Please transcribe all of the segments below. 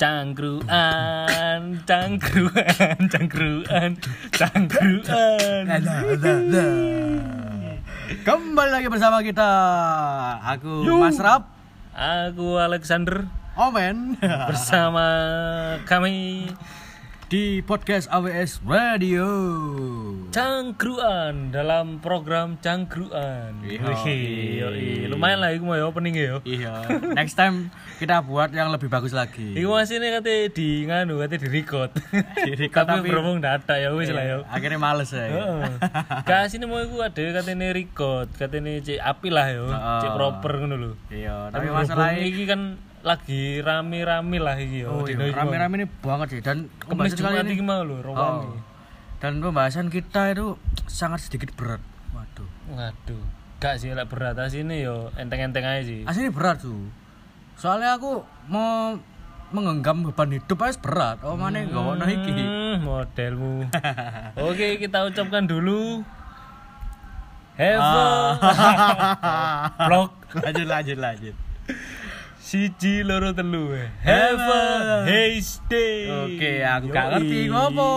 Cangkruan, cangkruan, cangkruan, cangkruan. Kembali lagi bersama kita. Aku Yo. Mas Rap, Aku Alexander Omen bersama kami di podcast AWS Radio. Cangkruan dalam program Cangkruan. Iya. Lumayan lah iku mau ya opening ya. Iya. Next time kita buat yang lebih bagus lagi. Iku masih ini katanya di nganu katanya di record. Di record, tapi tapi- berhubung data ya wis lah ya. Akhirnya males ya. Heeh. Gak sini mau iku ada katanya record, katanya cek api lah ya. Heeh. Cek proper ngono lho. Iya, Tapi tapi masalah iki kan lagi rame-rame lah iki ya. Oh, iya, rame-rame ini banget sih dan mau. Kemis pembahasan kali Jumat ini mau lho, Oh. Dan pembahasan kita itu sangat sedikit berat. Waduh. Waduh. Gak sih lek berat sini yo enteng-enteng aja sih. Asli berat tuh. Soalnya aku mau menggenggam beban hidup aja berat. Oh mana nggak mau iki. Hmm, modelmu. Oke, kita ucapkan dulu Have Ah. Blok lanjut lanjut lanjut. Siji loro telu eh. Have a day. Oke, aku gak ngerti ngopo.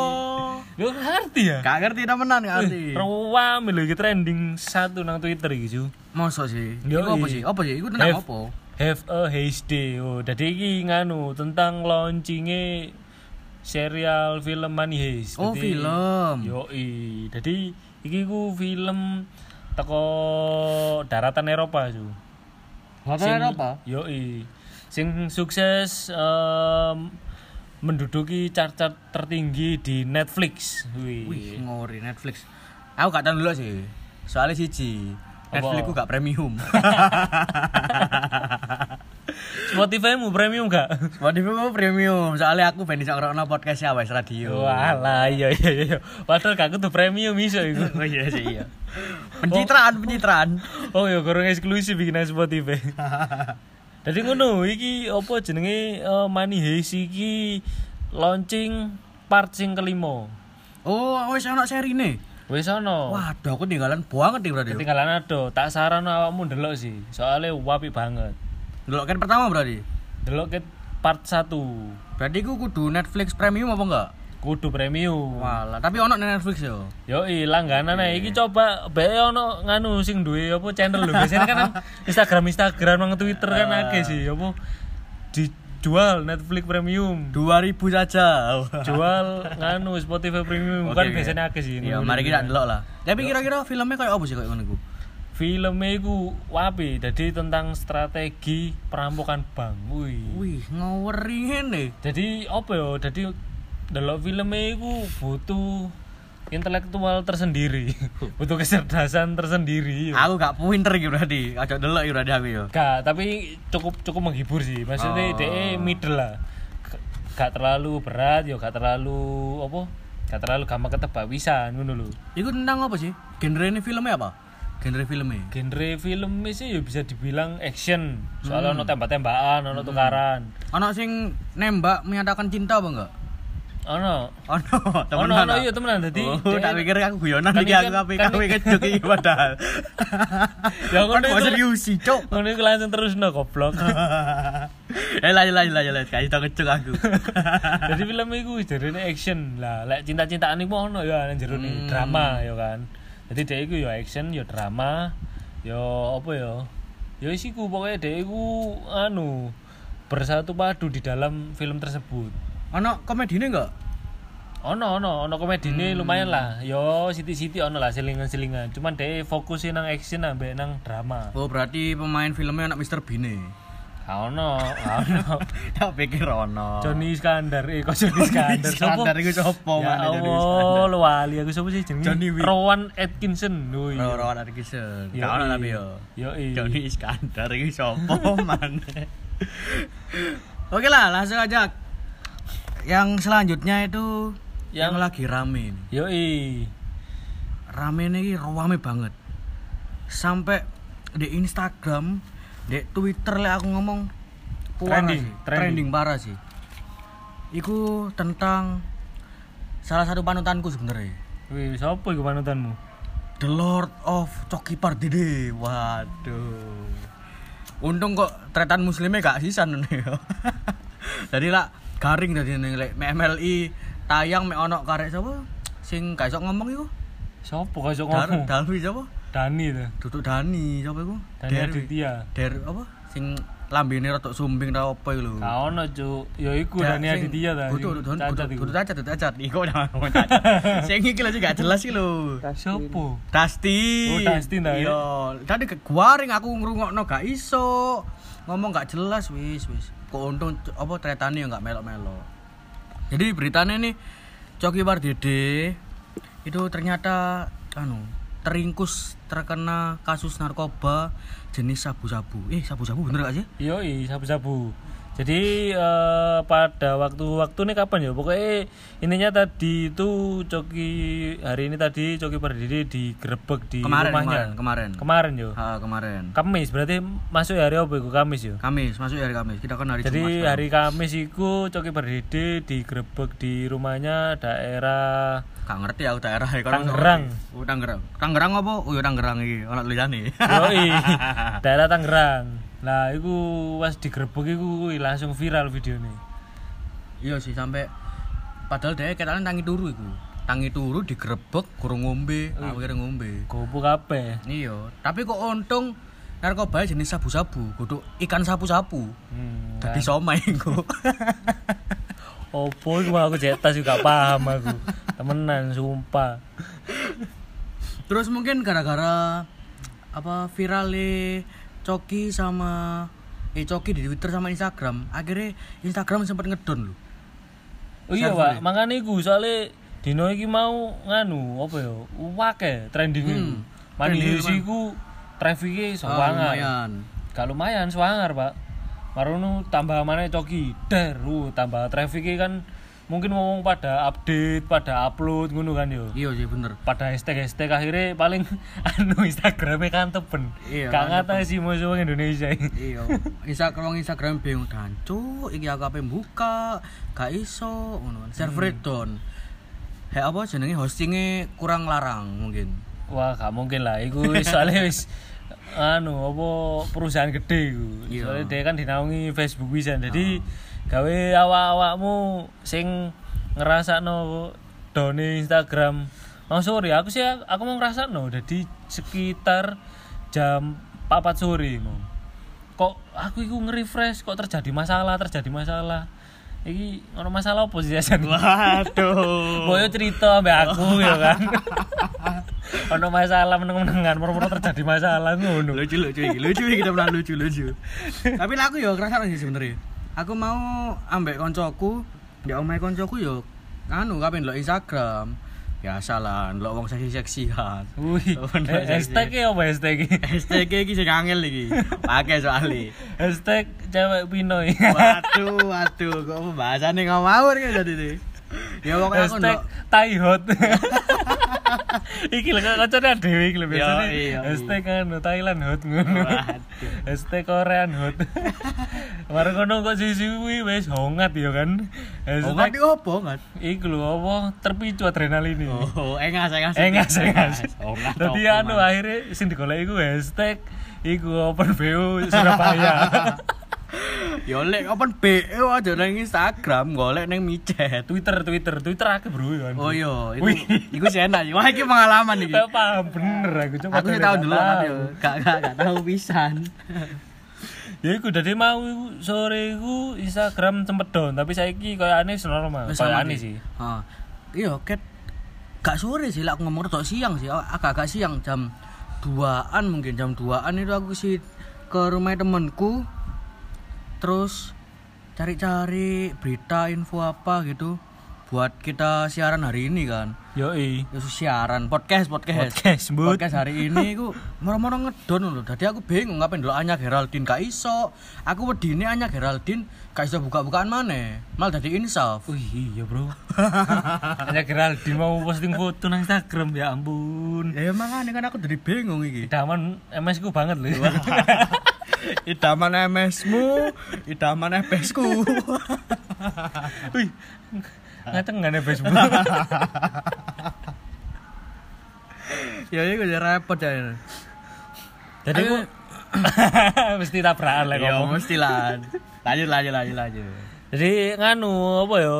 Lu gak ngerti ya? Gak ngerti temenan gak ngerti. Rawam lho iki trending satu nang Twitter iki, Ju. Mosok sih. Iku apa sih? Apa sih? Iku tentang apa? Have a day. Oh, dadi iki nganu tentang launchingnya serial film Money Heist. Oh, Dadi- film. Yoi. Jadi iki ku film teko daratan Eropa, Ju. Hotel apa? Yoi. Sing sukses em, menduduki chart-chart tertinggi di Netflix. Wih. Wih, ngori Netflix. Aku gak tahu dulu sih. Soalnya siji. Netflix ku gak premium. Spotify mu premium gak? Spotify ku premium. Soalnya aku ben iso ngrungokno podcast ya wes radio. Walah, iya iya iya. Padahal gak kudu premium iso iku. Oh iya sih iya. Pencitraan, pencitraan. Oh ya gorong eksklusif iki nang Spotify. Jadi ngono, iki apa jenenge eh, Money Heist iki launching part sing kelima. Oh, wes ana serine. Wis ono. Waduh, aku tinggalan banget nih berarti. Ketinggalan ado, tak saran awakmu ndelok sih. Soalnya wapi banget. Dulu kan pertama berarti. Delok ke part 1. Berarti ku kudu Netflix premium apa enggak? Kudu premium. Walah, tapi ono ning Netflix yo. Yo langganan ae iki coba bae ono nganu sing duwe apa channel lho. Biasanya kan Instagram Instagram nang Twitter kan akeh sih apa dijual Netflix premium. 2000 saja. Jual nganu Spotify premium kan Oke, oke. biasanya akeh sih. Iya, mari kita delok lah. Tapi kira-kira filmnya kayak apa sih kayak ngono? Filmnya iku wapi, jadi tentang strategi perampokan bank. Wih. Wih, ngaweri ngene. Jadi apa ya? Jadi delok filmnya iku butuh intelektual tersendiri, butuh kecerdasan tersendiri. Aku gak pinter iki berarti. Aja delok berarti aku yo. Gak, tapi cukup cukup menghibur sih. Maksudnya Oh. dia middle lah. Gak terlalu berat, yo gak terlalu apa? Gak terlalu gampang ketebak bisa ngono lho. Iku tentang apa sih? Genre ini filmnya apa? Genre filmnya. Genre film sih ya bisa dibilang action. Soalnya Hmm. ono tembak-tembakan, ono tukaran. Ono sing nembak menyatakan cinta apa enggak? Ono. Ono, Ono temenan. ono ah? iya temenan dadi. Oh, tak pikir aku guyonan Kan iki ini aku kan- tapi kan ini- kecuk iki padahal. Ya, Kan ngono kok itu- serius sih, Cok. Ngono iku langsung terus no goblok. Eh lanjut lanjut lanjut lanjut kasih tau aku. Jadi film iku jarene action lah. Lek cinta-cintaan iku ono ya nang jero Hmm. drama ya kan. Jadi dia iku ya action, ya drama, ya apa ya? Ya isiku pokoknya dia iku anu bersatu padu di dalam film tersebut. Ono komedine enggak? Ono ono ono komedine Hmm. lumayan lah. Yo siti-siti ono lah selingan-selingan. Cuman dia fokusin nang action ambek nang drama. Oh, berarti pemain filmnya anak nih. Gak ono, ono. Tak pikir ono. Johnny Iskandar, eh kok Johnny Iskandar? Iskandar iku sapa Ya mana Johnny Allah, lu wali aku siapa sih jenenge? Johnny. Rowan Atkinson. Oh. Rowan Atkinson. Gak ono tapi yo. Yoi. Johnny Iskandar iki sapa mana? Oke lah, langsung aja. Yang selanjutnya itu yang, Yang- lagi rame nih. Yoi. Rame nih rame banget. Sampai di Instagram, di Twitter lah aku ngomong Trending, sih. trending. trending parah sih. Iku tentang salah satu panutanku sebenarnya. Wih, siapa iku panutanmu? The Lord of Coki Pardede. Waduh. Untung kok tretan muslimnya gak sisan nih. Jadi lah garing lek mek MLI tayang mek ono karek sapa sing gak iso ngomong iku iso Dar ngomong? Dalvi sapa Dani tuh. duduk Dani sapa iku Dani Der- Aditya. Der apa sing lambene rada sumbing ta apa iku lho Gak ono, Cuk. Ya iku Da- Dani Aditya ta. Kudu kudu kudu cacat cacat iku jangan ngomong cacat. Sing iki lho gak jelas iki lho. Sopo? Dasti. Oh, Dustin ta, ya? Iya, tadi ke guaring aku ngrungokno gak iso. Ngomong gak jelas wis wis. Kok untung apa tretane yo gak melok-melok. Jadi beritanya nih Coki Pardede itu ternyata anu teringkus terkena kasus narkoba jenis sabu-sabu. Eh, sabu-sabu bener gak sih? Yoi, sabu-sabu. Jadi eh, pada waktu-waktu ini kapan ya? Pokoknya intinya tadi itu Coki hari ini tadi Coki Pardede digerebek di Kemarin, rumahnya. kemarin, kemarin. Kemarin yo. Ha, kemarin. Kamis berarti masuk hari apa itu? Kamis yo. Kamis, masuk hari Kamis. Kita kan hari Jumat. Jadi sekarang. hari Kamis itu Coki Pardede digerebek di rumahnya daerah Gak ngerti aku daerah ya Tangerang. Oh, Tangerang. Tangerang apa? Oh, ya Tangerang iki, ono tulisane. Yoi, daerah Tangerang. Lah iku pas digerebek iku kuwi langsung viral videonya. iya sih sampai padahal dia ketane tangi turu iku. Tangi turu digerebek kurang ngombe, aku kira ngombe. Gopo kabeh. Iya, tapi kok untung narkoba jenis sabu-sabu, kudu ikan sapu-sapu. Hmm, Dadi somai iku. Opo iku aku cetas juga paham aku. Temenan sumpah. Terus mungkin gara-gara apa virale Coki sama eh Coki di Twitter sama Instagram, akhirnya Instagram sempat ngedon loh. Oh iya, Pak. Makane iku soalnya dino iki mau nganu apa ya? Wake trending. Hmm, Mani iku traffic-e Ah, sewangar. lumayan. Gak lumayan sewangar, Pak. Marono tambah mana coki der, uh, tambah traffic kan mungkin ngomong pada update, pada upload ngono kan yo. Iya sih bener. Pada hashtag hashtag akhirnya paling anu Instagramnya kan tepen. Iya, Gak ngata sih musuh wong Indonesia ini. iya Instagram Instagram bingung dancu iki aku ape buka gak iso ngono server down he apa jenenge hostingnya kurang larang mungkin Wah, gak mungkin lah. Iku soalnya wis anu apa perusahaan gede iku. Iya. Soalnya dia kan dinaungi Facebook bisa. Jadi gawe awak-awakmu sing ngerasakno done Instagram. Oh sorry, aku sih aku mau ngerasakno jadi sekitar jam 4 sore mau. Kok aku iku nge-refresh kok terjadi masalah, terjadi masalah. Iki ono masalah apa sih Jason? waduh Boyo cerita ambek aku ya kan. ono masalah meneng-menengan, moro-moro terjadi masalah ngono. lucu lucu lucu kita pernah lucu lucu tapi aku yo ngerasa sih sebenarnya aku mau ambek koncoku di omahe koncoku yo anu kapan lo Instagram biasa lah lo wong seksi seksian Wih, eh, hashtag apa hashtag iki? hashtag iki sing angel iki pakai soalnya Hashtag cewek pinoy. Waduh, waduh, kok pembahasannya ngawur kan jadi nih. Ya pokoknya aku Hashtag ndok. tai hot. iki lho kocone dhewe iki lho biasane. Iya. Hashtag anu Thailand hot ngono. Hashtag Korean hot. Mari kono kok sisi wis hongat ya kan. Hashtag ngerti opo kan? iku lho apa terpicu adrenalin ini. Oh, engas engas. engas engas nggak dadi opo, anu akhirnya sing digoleki iku hashtag iku open BO Surabaya Ya lek open BO aja nang Instagram, golek nang micet. Twitter Twitter Twitter akeh bro kan Oh iya, Wih. itu iku enak. Wah, iki pengalaman iki. Paham bener aku coba Aku tahu dulu tapi yo gak gak gak tahu pisan. ya iku dadi mau sore iku Instagram sempet down tapi saiki koyo aneh wis normal aneh sih. Heeh. Iya, ket gak sore sih lah aku ngomong rada siang sih, agak-agak siang jam 2-an mungkin jam 2-an itu aku sih ke rumah temenku terus cari-cari berita info apa gitu buat kita siaran hari ini kan. yoi Ya siaran podcast podcast. Podcast. Podcast hari ini ku moro-moro ngedon lho. Dadi aku bingung ngapain dulu Anya Geraldine gak iso. Aku wedine Anya Geraldine gak iso buka-bukaan maneh. Mal dadi insaf. Wih iya bro Hanya Geraldine mau posting foto nang Instagram ya ampun Ya emang aneh kan aku jadi bingung iki. Idaman MS ku banget lho Idaman MS-mu, idaman FS-ku. Wih, ngaceng gak nih Facebook? ya iku jadi repot ya. Jadi aku mesti tabrakan lah Ya ngomong. mesti lah. Lanjut lanjut lanjut lanjut. Jadi nganu apa ya?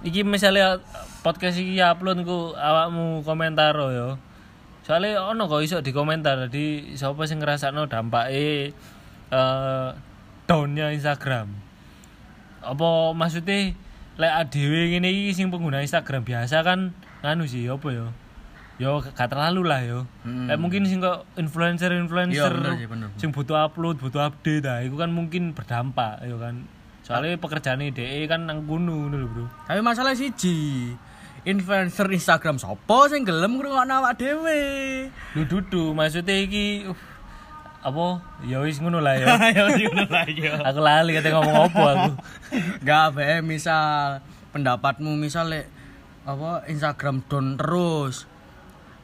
Iki misalnya podcast iki upload ku awakmu komentar yo. Soalnya ono kok iso di komentar jadi siapa sing ngrasakno dampake eh downnya Instagram. Apa maksudnya lek adewe ngene iki sing pengguna Instagram biasa kan nganu sih apa ya? Yo gak terlalu lah yo. Hmm. Lek mungkin sing kok influencer-influencer Iya, sing butuh upload, butuh update nah itu kan mungkin berdampak ya kan. Soalnya pekerjaan DE kan nang dulu, Bro. Tapi masalah siji, influencer Instagram sopo sing gelem ngrungokno awak dhewe. Lu dudu maksudnya iki uh, apa ya wis ngono lah ya. Ayo ngono lagi. aku lali kate ngomong apa aku. Gak be misal pendapatmu misal lek apa Instagram down terus.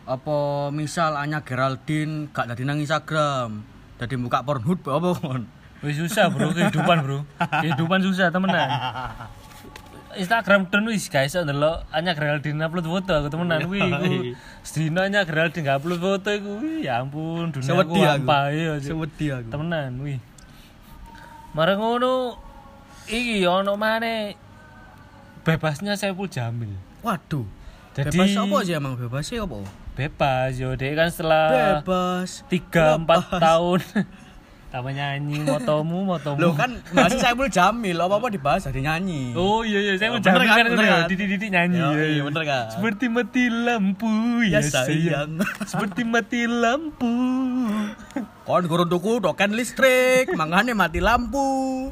Apa misal Anya Geraldine gak dadi nang Instagram. Dadi buka Pornhub apa kon? Wis susah, Bro, kehidupan, Bro. Kehidupan susah temenan. Instagram down wis guys ndelok Anya Geraldine upload foto aku temenan kuwi iku sedina Anya Geraldine gak upload foto iku ya ampun dunia aku apa ya Sewedi aku. temenan wih marang ngono iki ono maneh bebasnya Saiful Jamil Waduh. Jadi- bebas apa sih emang bebas sih apa? bebas yo dek kan setelah Bebas. tiga empat Lepas. tahun tambah nyanyi motomu motomu Loh kan masih Saiful Jamil, apa-apa dibahas jadi nyanyi. Oh iya iya saya mau Bener jamin kan, kan kan? didik-didik nyanyi. Yo, ya, iya, ya. bener kan? Seperti mati lampu Ya, ya, sayang. Seperti mati lampu. Kon gurun tuku token listrik, mangane mati lampu.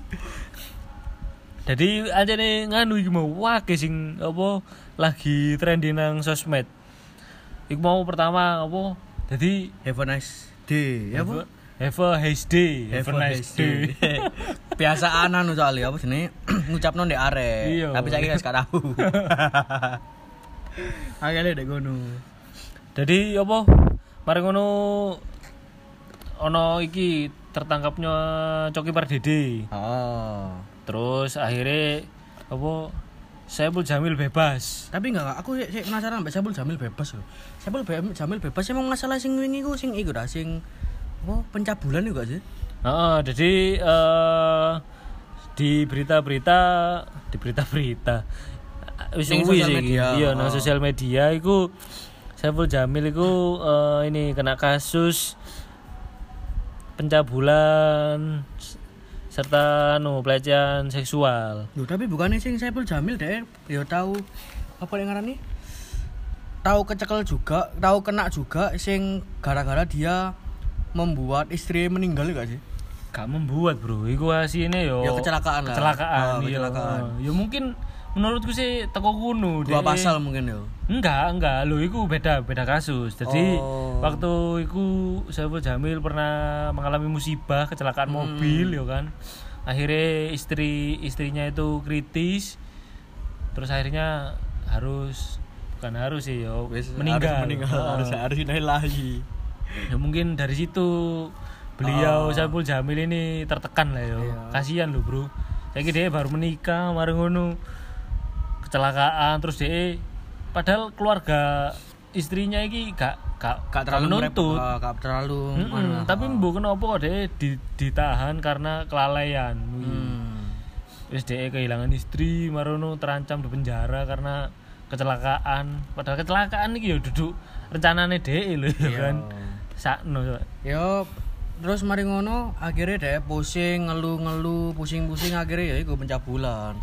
Jadi aja nih nganu iki mau wah sing apa lagi trending nang sosmed. Iku mau pertama apa? Jadi Have a nice day. Ya, Bu? Have a nice day. Have a nice day. Biasaan anu soalnya apa jenenge ngucapno ndek arek. Iya. Tapi saiki gak tahu. Akhirnya dek ngono. Jadi apa? Mari ngono ono iki tertangkapnya Coki Pardede. Oh. Terus akhirnya apa Saiful Jamil bebas. Tapi enggak, aku penasaran Mbak Saiful Jamil bebas loh. Saiful Jamil bebas emang masalah sing wingi ku sing iku dah sing apa pencabulan juga sih. Heeh, jadi eh di berita-berita di berita-berita wis sosial sih. Iya, nang Oh. sosial media iku Saiful Jamil iku eh, ini kena kasus pencabulan serta anu pelecehan seksual. Loh, tapi bukannya sing Saiful Jamil deh ya tahu apa yang ngarani? Tahu kecekel juga, tahu kena juga sing gara-gara dia membuat istri meninggal gak sih? Gak membuat, Bro. Iku asine yo Ya, kecelakaan lah. Kecelakaan, Oh, iya. kecelakaan. Ya mungkin menurutku sih teko kuno Dua deh. pasal mungkin ya. Enggak, enggak. Lo iku beda, beda kasus. Jadi Oh. waktu iku Saiful Jamil pernah mengalami musibah kecelakaan Hmm. mobil ya kan. Akhirnya istri istrinya itu kritis. Terus akhirnya harus bukan harus sih yo meninggal. Harus meninggal. Heeh. Harus harus ilahi. Ya mungkin dari situ beliau Oh. Saiful Jamil ini tertekan lah yo. Iya. Kasihan lo, Bro. Saya dia baru menikah, bareng ngono kecelakaan terus dia padahal keluarga istrinya iki gak gak, Gak terlalu menuntut. merep- gak terlalu Mm-mm, anu, tapi oh. kenapa kok dia di- ditahan karena kelalaian. Hmm. Terus dia kehilangan istri, marono terancam di penjara karena kecelakaan. Padahal kecelakaan iki ya duduk rencanane dhek lho ya Iya. kan. Sakno. Yo terus mari ngono akhirnya deh pusing ngeluh-ngeluh pusing-pusing akhirnya ya iku pencabulan.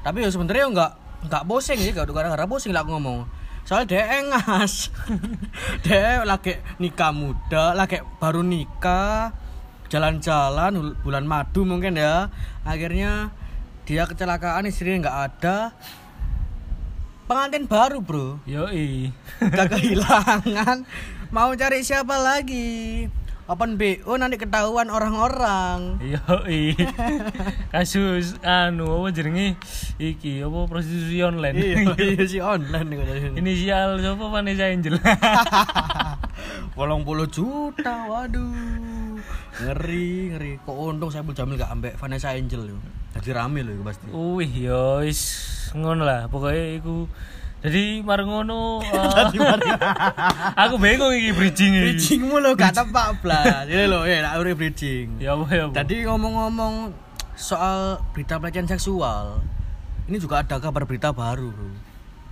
Tapi ya sebenarnya ya enggak enggak pusing sih gak gara-gara pusing lah aku ngomong. Soalnya dia engas. Dia lagi nikah muda lagi baru nikah jalan-jalan bulan madu mungkin ya. Akhirnya dia kecelakaan istrinya nggak ada. Pengantin baru bro. Yoi. gak kehilangan mau cari siapa lagi open BO nanti ketahuan orang-orang Yoi. Kasus anu apa jenenge iki apa prostitusi online. iya iya si online. Inisial siapa Vanessa Angel. Wolong puluh juta waduh ngeri ngeri kok untung saya Jamil gak ambek Vanessa Angel yo jadi rame loh itu pasti Wih, yo ngono lah pokoknya iku jadi mareng ngono eh, aku bingung iki bridging iki. bridgingmu lo gak tepak blas ini lo ya nak uri bridging Ya apa ya. Tadi ngomong-ngomong soal berita pelecehan seksual ini juga ada kabar berita baru bro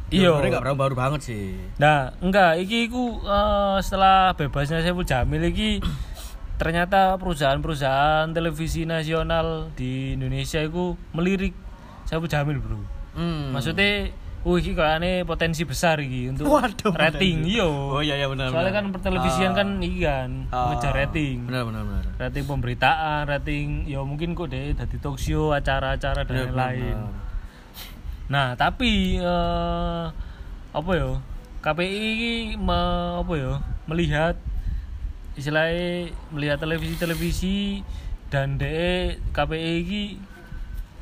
Iya. Sebenarnya nggak baru baru banget sih Nah, enggak, iki iku eh, setelah bebasnya Saiful Jamil iki ternyata perusahaan-perusahaan televisi nasional di Indonesia itu melirik Saiful Jamil, Bro. hmm. Maksudnya uh iki kayaknya potensi besar iki untuk Waduh, rating iya. oh iya iya benar Soalnya kan pertelevisian Ah. kan iki kan Ah. ngejar rating. benar benar benar Rating pemberitaan, rating ya mungkin kok deh dari talk show, acara-acara dan lain-lain. Nah, tapi eh, apa ya? KPI ini me- apa ya? Melihat istilahnya melihat televisi-televisi dan DE KPI ini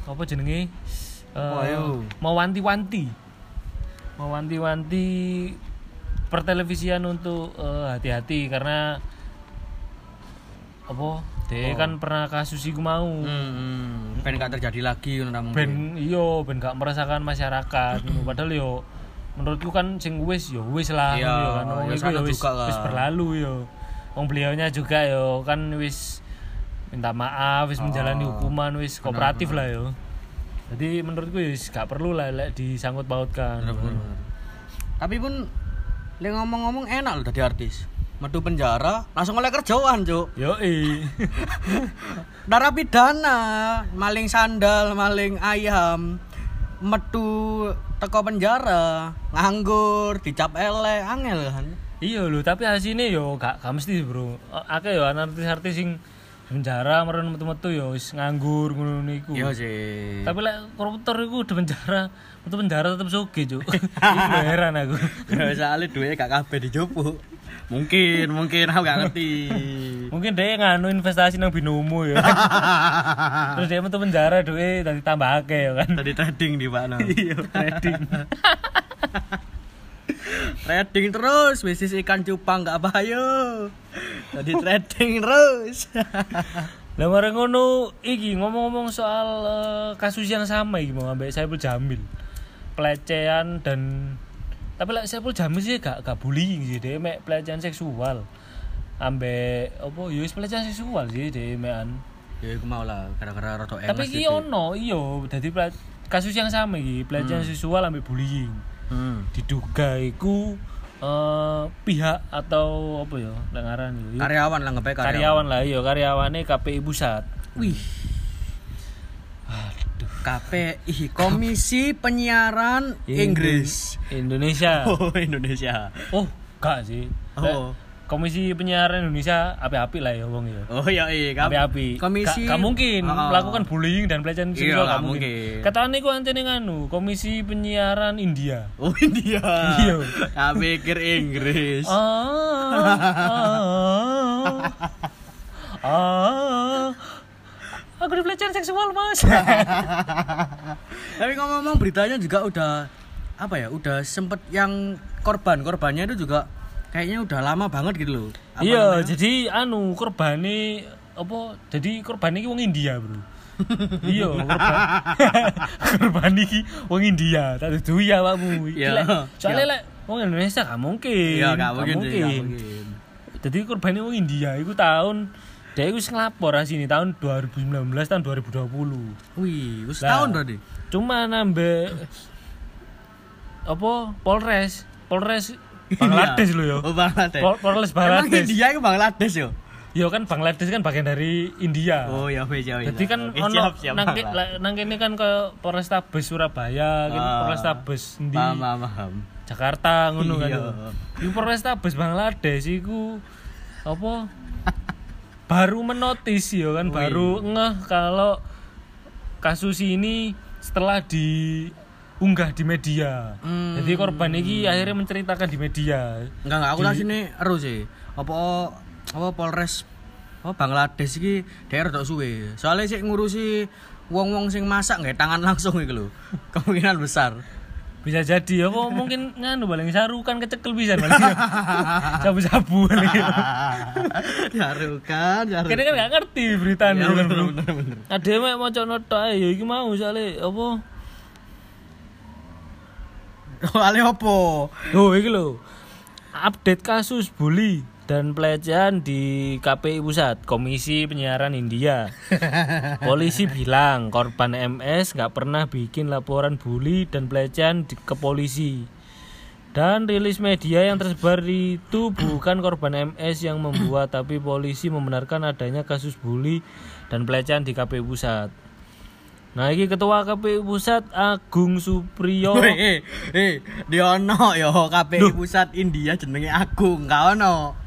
apa jenenge? Eh, ayo? mau wanti-wanti. Mau wanti-wanti pertelevisian untuk eh, hati-hati karena apa? DE Oh. kan pernah kasus iku mau. hmm, hmm. pengen gak terjadi lagi ben iyo ben gak merasakan masyarakat ngono. padahal yo menurutku kan sing wis yo wis lah Iya, yo kan Wong ya yo wis wis berlalu yo wong beliaunya juga yo kan wis minta maaf wis menjalani Oh, hukuman wis kooperatif lah yo jadi menurutku wis gak perlu lah lek disangkut pautkan Bener, bener, bener. Tapi pun le ngomong-ngomong enak loh jadi artis. Metu penjara langsung oleh kerjaan, Cuk. yo Narapidana, maling sandal, maling ayam, metu teko penjara, nganggur, dicap elek, angel kan. iya lho tapi hasilnya yo gak gak mesti bro akeh yo artis-artis sing penjara meren metu-metu yo wis nganggur ngono niku Iya sih. Tapi lek koruptor iku di penjara, untuk penjara tetep soge, Cuk. Iku heran aku. Gak soalnya duitnya gak kabeh dijupuk. Mungkin, mungkin aku gak ngerti. Mungkin dia nganu investasi nang binomo ya. Terus dia metu penjara duit tadi tambah akeh ya kan. Tadi trading di mana? Iya, trading. Trading terus, bisnis ikan cupang gak bahaya. Tadi trading terus. Lah marang ngono iki ngomong-ngomong soal eh, kasus yang sama iki mau ambek Saiful Jamil. Pelecehan dan tapi lek Saiful Jamil sih gak gak bullying sih dia mek pelecehan seksual. Ambek apa ya wis pelecehan seksual sih dia mekan. ya aku mau lah, gara-gara rotok. Tapi iki ono iya dadi kasus yang sama iki pelecehan seksual ambek bullying. Hmm. Diduga iku eh, pihak atau apa ya lek ngaran iki. Karyawan lah ngepe karyawan. karyawan lah iya karyawane KPI Pusat. Wih. KPI Komisi Penyiaran Inggris. Indonesia. Oh, Indonesia. Oh, gak sih. Oh. Komisi Penyiaran Indonesia api-api lah ya wong ya. Oh iya iya, Api-api. Komisi Gak, gak mungkin Oh. melakukan bullying dan pelecehan Iya, seksual gak gak mungkin. mungkin. Katanya iku antene nganu, Komisi Penyiaran India. Oh India. Iya. Aku pikir Inggris. Ah, ah, ah, aku di pelecehan seksual mas. Tapi ngomong-ngomong beritanya juga udah apa ya? Udah sempet yang korban korbannya itu juga kayaknya udah lama banget gitu loh. Iya, jadi anu korbane apa? Jadi korban iki wong India, Bro. iya, korban. korban iki wong India, tak dudu ya. Iki Iya. Soalnya lek wong Indonesia gak mungkin. Iya, gak mungkin sih, gak mungkin. Jadi korbannya wong India iku tahun dia iku wis nglapor sini tahun 2019 tahun 2020. Wih, wis Lah. tahun berarti. Cuma nambah apa Polres, Polres Bangladesh lo yo. Oh, Bangladesh. Pol- Polres Emang Bangladesh. India itu Bangladesh yo. Yo kan Bangladesh kan bagian dari India. Oh ya wis ya wis. Jadi kan Oke, ono nang, nang kene kan ke Polrestabes Surabaya, kan Ah. Polrestabes di Paham, paham, paham. Jakarta ngono kan. Iya. yo. Di Polrestabes Bangladesh iku apa baru menotis yo kan Wih. baru ngeh kalau kasus ini setelah diunggah di media. Hmm. Jadi korban ini akhirnya menceritakan di media. Enggak enggak aku Di- sini eru sih. Apa apa Polres apa Bangladesh iki daerah tok suwe. Soalnya sih ngurusi wong-wong sing masak nggak tangan langsung iki lho. Kemungkinan besar. Bisa jadi apa mungkin nganu paling sarukan kecekel bisa paling. Sabu-sabu paling. Jarukan, jarukan. Kene kan gak ngerti berita Ya, bener, bener, bener. Ada yang mau coba nota ya iki mau soalnya apa? Soalnya apa? Oh, iki lho. Update kasus bully dan pelecehan di KPI Pusat, Komisi Penyiaran India. Polisi bilang korban MS nggak pernah bikin laporan bully dan pelecehan di- ke polisi. Dan rilis media yang tersebar itu bukan korban MS yang membuat, tapi polisi membenarkan adanya kasus bully dan pelecehan di KPI Pusat. Nah, ini ketua KPI Pusat Agung Supriyo. Eh, eh, di ono yo KPI Pusat India jenenge Agung, gak ono.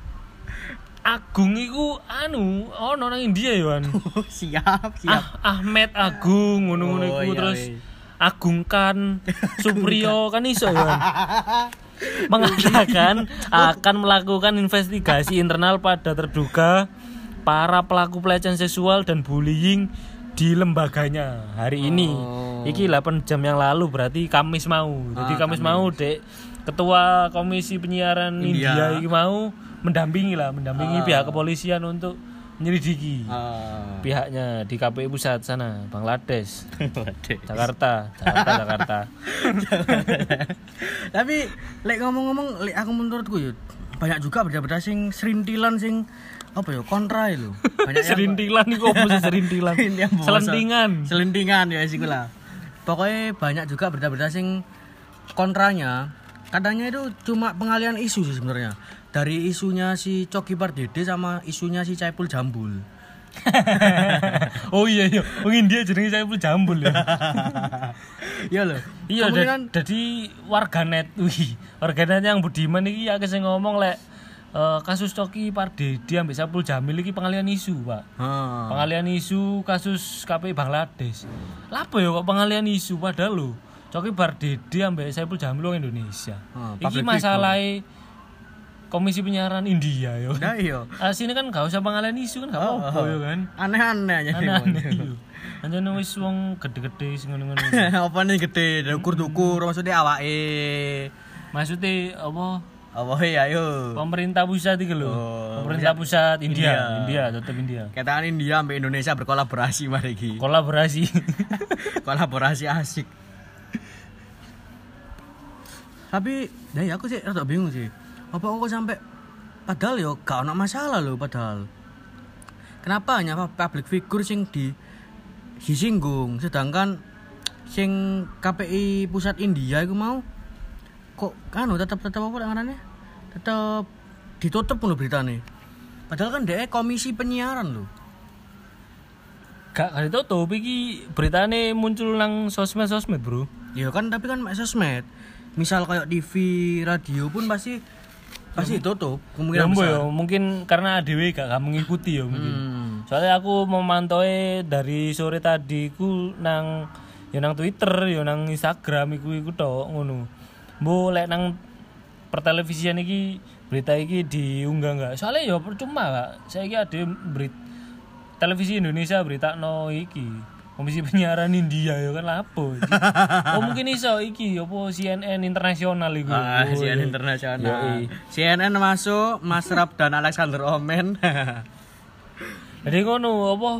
Agung iku anu ono nang India ya, Wan. siap, siap. Ah, Ahmed Agung ngono-ngono Oh, iku iya, terus iya. Agung kan Supriyo kan iso ya. Wan. Mengatakan akan melakukan investigasi internal pada terduga para pelaku pelecehan seksual dan bullying di lembaganya hari ini. Oh. Iki 8 jam yang lalu berarti Kamis mau. Jadi Ah, Kamis, mau Dek ketua Komisi Penyiaran India. India, iki mau mendampingi lah, mendampingi Ah. pihak kepolisian untuk menyelidiki Ah. pihaknya di KPI pusat sana, Bangladesh. Jakarta, Jakarta, Jakarta. Tapi lek ngomong-ngomong lek aku menurutku ya banyak juga berita-berita sing serintilan sing apa ya kontra itu. Banyak Serintilan nih kok mesti serintilan. Selentingan. Selentingan ya sih lah. Pokoknya banyak juga berita-berita sing kontranya. Katanya itu cuma pengalian isu sih sebenarnya. Dari isunya si Coki Pardede sama isunya si Caipul Jambul. oh iya iya, mungkin dia jenenge saya pun jambul ya. Iya loh. Iya, Kemungkinan jadi warganet, wih, warganet yang budiman iki akeh sing ngomong lek eh, kasus Coki Pardede ambek Saipul Jamil iki pengalian isu, Pak. Ha. Pengalian isu kasus KPI Bangladesh. Lapo ya kok pengalian isu padahal lho. Coki Pardede ambek Saipul Jamil wong Indonesia. Ah, Iki masalah Komisi Penyiaran India yo. Nah iya. Ah, sini kan gak usah pengalian isu kan gak Oh, apa-apa oh. yo kan. Aneh-aneh aja. Aneh-aneh iya. Anjane wis wong gede-gede sing ngono-ngono. apa nih gede ukur-ukur maksudnya awake Maksudnya apa? apa ya ayo Pemerintah pusat iki lho. Oh, Pemerintah pusat India, India. India, tetep India. katakan India sampai Indonesia berkolaborasi mari iki Kolaborasi. kolaborasi asik tapi ya aku sih rada bingung sih apa kok sampai padahal yo gak ono masalah loh padahal. Kenapa hanya public figure sing di disinggung? Sedangkan sing KPI pusat India itu mau kok kan tetap tetap apa namanya tetap ditutup loh beritanya padahal kan dia komisi penyiaran loh Gak kali tutup iki beritane muncul nang sosmed-sosmed, Bro. Ya kan tapi kan sosmed. Misal kayak TV, radio pun pasti pasti tutup Ya kemungkinan mbok besar. ya, mungkin karena ADW gak, gak mengikuti ya mungkin. Hmm. Soalnya aku memantau dari sore tadi ku nang ya nang Twitter, ya nang Instagram iku iku tok ngono. Mbok lek nang pertelevisian iki berita iki diunggah enggak? Soalnya ya percuma, Pak. Saya ada berita televisi Indonesia berita no iki Komisi Penyiaran India ya kan lapo. oh mungkin iso iki apa CNN internasional iku. Ah, Oh, CNN internasional. Yoi. CNN masuk, Mas Rap dan Alexander Omen. Jadi ngono apa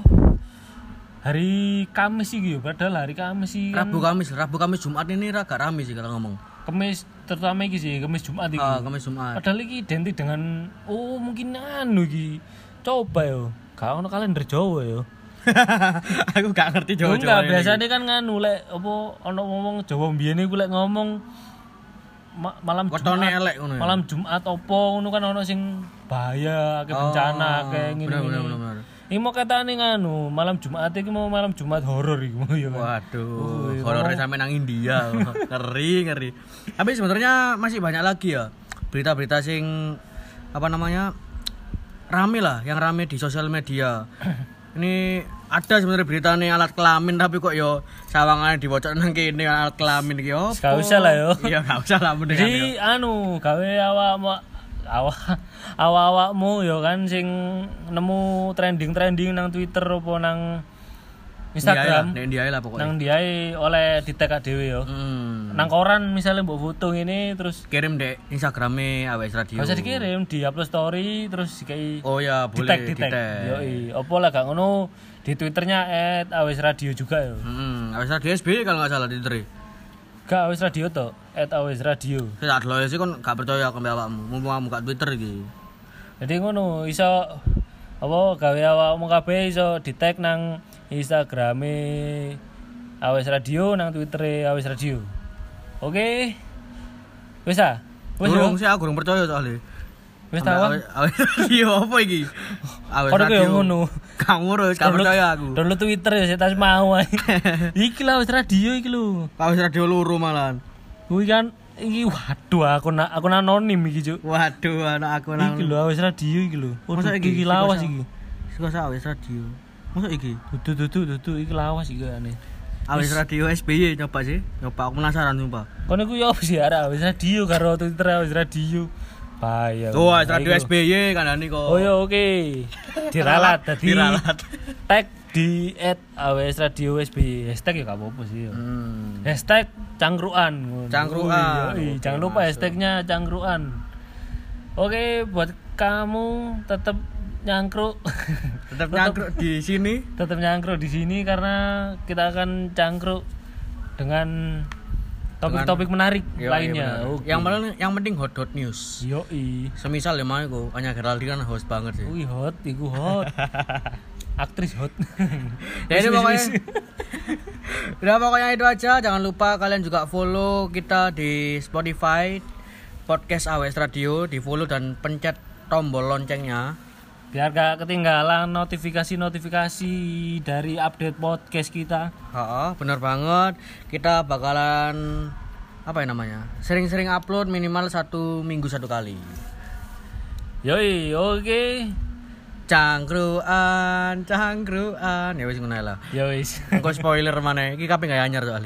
hari Kamis iki yo padahal hari Kamis iki kan Rabu Kamis, Rabu Kamis Jumat ini ra gak rame sih kalau ngomong. Kamis terutama iki sih Kamis Jumat iki. Ah, Kamis Jumat. Padahal iki identik dengan oh mungkin anu iki. Coba yo. Gak ono kalender Jawa yo. aku gak ngerti Jawa, enggak, ini. biasanya kan nganu lek apa ono ngomong Jawa mbiyen iku lek ngomong ma- malam Wetone Jumat. elek ngono ya. Malam Jumat opo ngono kan ono sing bahaya, akeh Oh, bencana, akeh ngene. bener, bener, bener. Ini mau katane nganu, malam Jumat iki mau malam Jumat horor iki mau ya. Waduh, Wih, horornya sampai nang India. ngeri, ngeri. Tapi sebenarnya masih banyak lagi ya berita-berita sing apa namanya? rame lah, yang rame di sosial media. Ini ada sebenarnya berita nih alat kelamin tapi kok yo sawangannya dibocor nang kene alat kelamin iki opo? Gak usah lah, yo. Iya, gak usah lah mendingan yo. Jadi anu gawe awak awak awak-awakmu ya kan sing nemu trending-trending nang Twitter apa nang Instagram. Nek India lah pokoknya. nang dia oleh di tag dhewe ya. Hmm. Nang koran misalnya mbok foto ini terus Kirim dek Instagramnya AWS Radio. usah dikirim di upload story terus kayak Oh ya, boleh di tag. Yoi, opo lah gak ngono di twitternya at awes radio juga ya. Hmm, AWS Radio SB kalau nggak salah di Twitter. Gak awes radio to, at awes radio. Saya tak dulu sih kan gak percaya ke awakmu. Mumpung kamu gak Twitter iki. Jadi ngono iso apa gawe awakmu kabeh iso di tag nang Instagrame Awes Radio nang Twittere Awes Radio. Oke. Wis ah. Wis yo. Sih aku durung percaya soalnya. Wis ta Wang? Iya apa iki? Awes ku yo radio. ngono. Gak ngurus, gak percaya aku. Download Twitter ya saya tas mau iki lah Awes Radio iki lho. Awes radio luru malahan. Kuwi kan iki waduh aku nak aku anonim iki, Cuk. Waduh, anak aku nang. Iki lho Awes Radio iki lho. Masa iki? iki lawas iki. Siko sa awes radio. Masa iki? Dudu dudu dudu iki lawas iki aneh. Awes radio SBY nyoba sih. Nyoba aku penasaran sumpah. Kono ku yo apa sih arek Awes Radio karo Twitter Awes Radio. Bahaya. Tuh, awes radio Iku. SBY kandhani kok. Oh ya oke. Diralat dadi Diralat. tag di at AWS Radio SB hashtag ya gak apa-apa sih ya. Hmm. Hashtag cangkruan. Cangkruan. Wih, Oke, jangan lupa hashtagnya cangkruan. Oke, buat kamu tetap nyangkruk. Tetap nyangkruk di sini. tetap nyangkruk di sini karena kita akan cangkruk dengan topik-topik menarik Iya, lainnya. benar. Oke. Yang penting yang penting hot hot news. Yoi. Semisal ya mau aku, hanya Geraldi kan host banget sih. Wih hot, iku hot. Aktris hot. Ya ini pokoknya. Udah pokoknya itu aja. Jangan lupa kalian juga follow kita di Spotify podcast AWS Radio, di follow dan pencet tombol loncengnya. Biar gak ketinggalan notifikasi-notifikasi dari update podcast kita. Heeh, bener banget. Kita bakalan apa ya namanya? Sering-sering upload minimal satu minggu satu kali. Yoi, oke. Cangkruan, cangkruan. Ya wis ngono lah. Ya wis. Engko spoiler mana? Iki kabeh gak anyar soalnya.